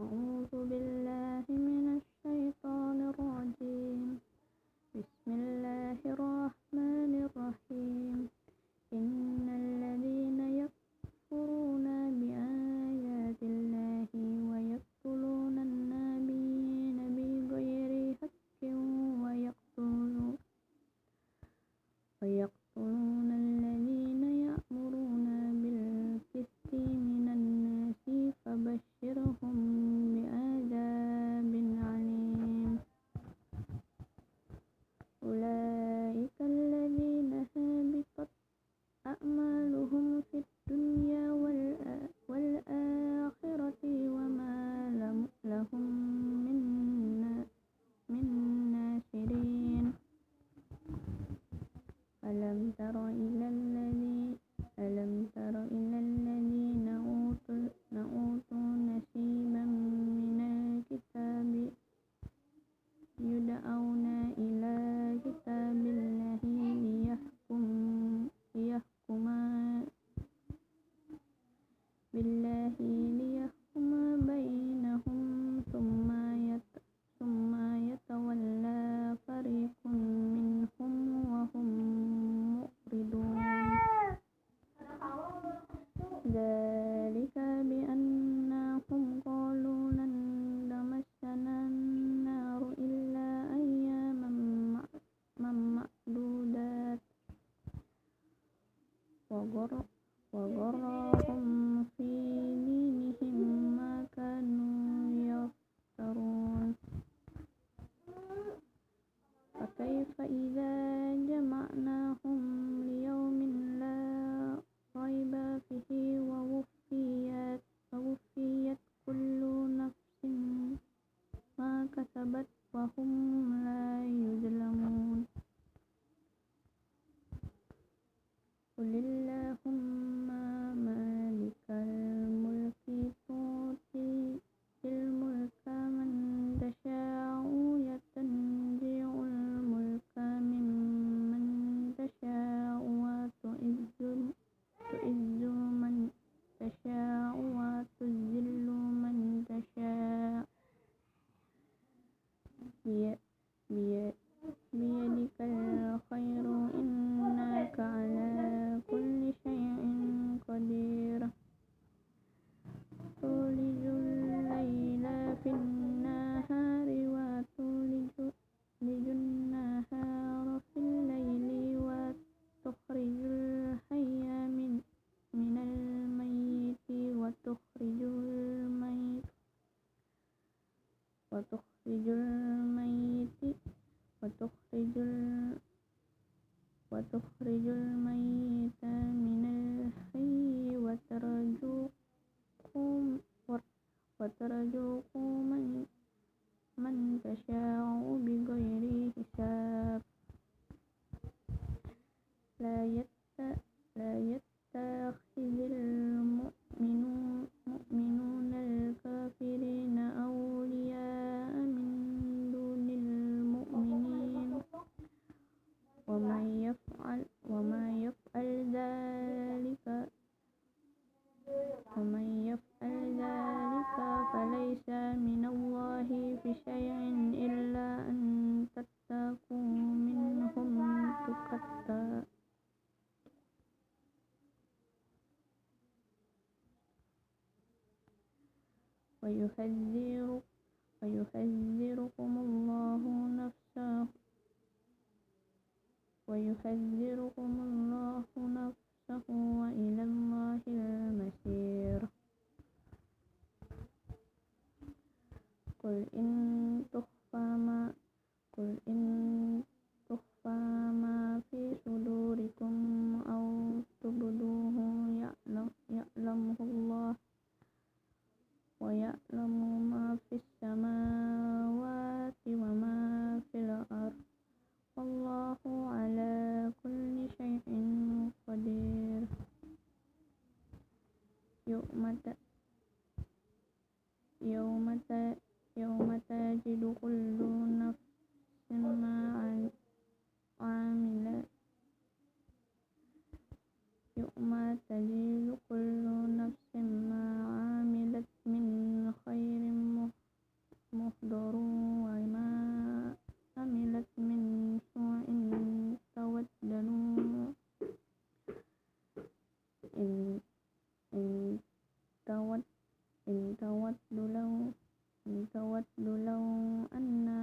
أعوذ بالله من الشيطان الرجيم. بسم الله الرحمن الرحيم. إن الذين يكفرون بآيات الله ويقتلون النبيين بغير حق ويقتلون ويقتلون ألم تر إلى الذي ألم تر إلى الذين أوتوا أوتوا نصيبا من الكتاب؟ يدعون إلى كتاب الله ليحكم ليحكم بالله ليحكم وتخرج الميت وتخرج ال- وتخرج الميت ومن يفعل ذلك فليس من الله في شيء إلا أن تتقوا منهم تقتا ويحذر ويحذركم الله نفسه ويحذركم الله نفسه وإلى الله المصير. قل إن تخفى ما قل إن تخفى ما في صدوركم أو تبدوه يعلم يعلمه الله ويعلم ما في السماوات وما في الأرض والله على كل شيء قدير يوم ت- يوم يوم تجد كل نفس ما عم- عملت. يوم تجد كل tawaddu law anna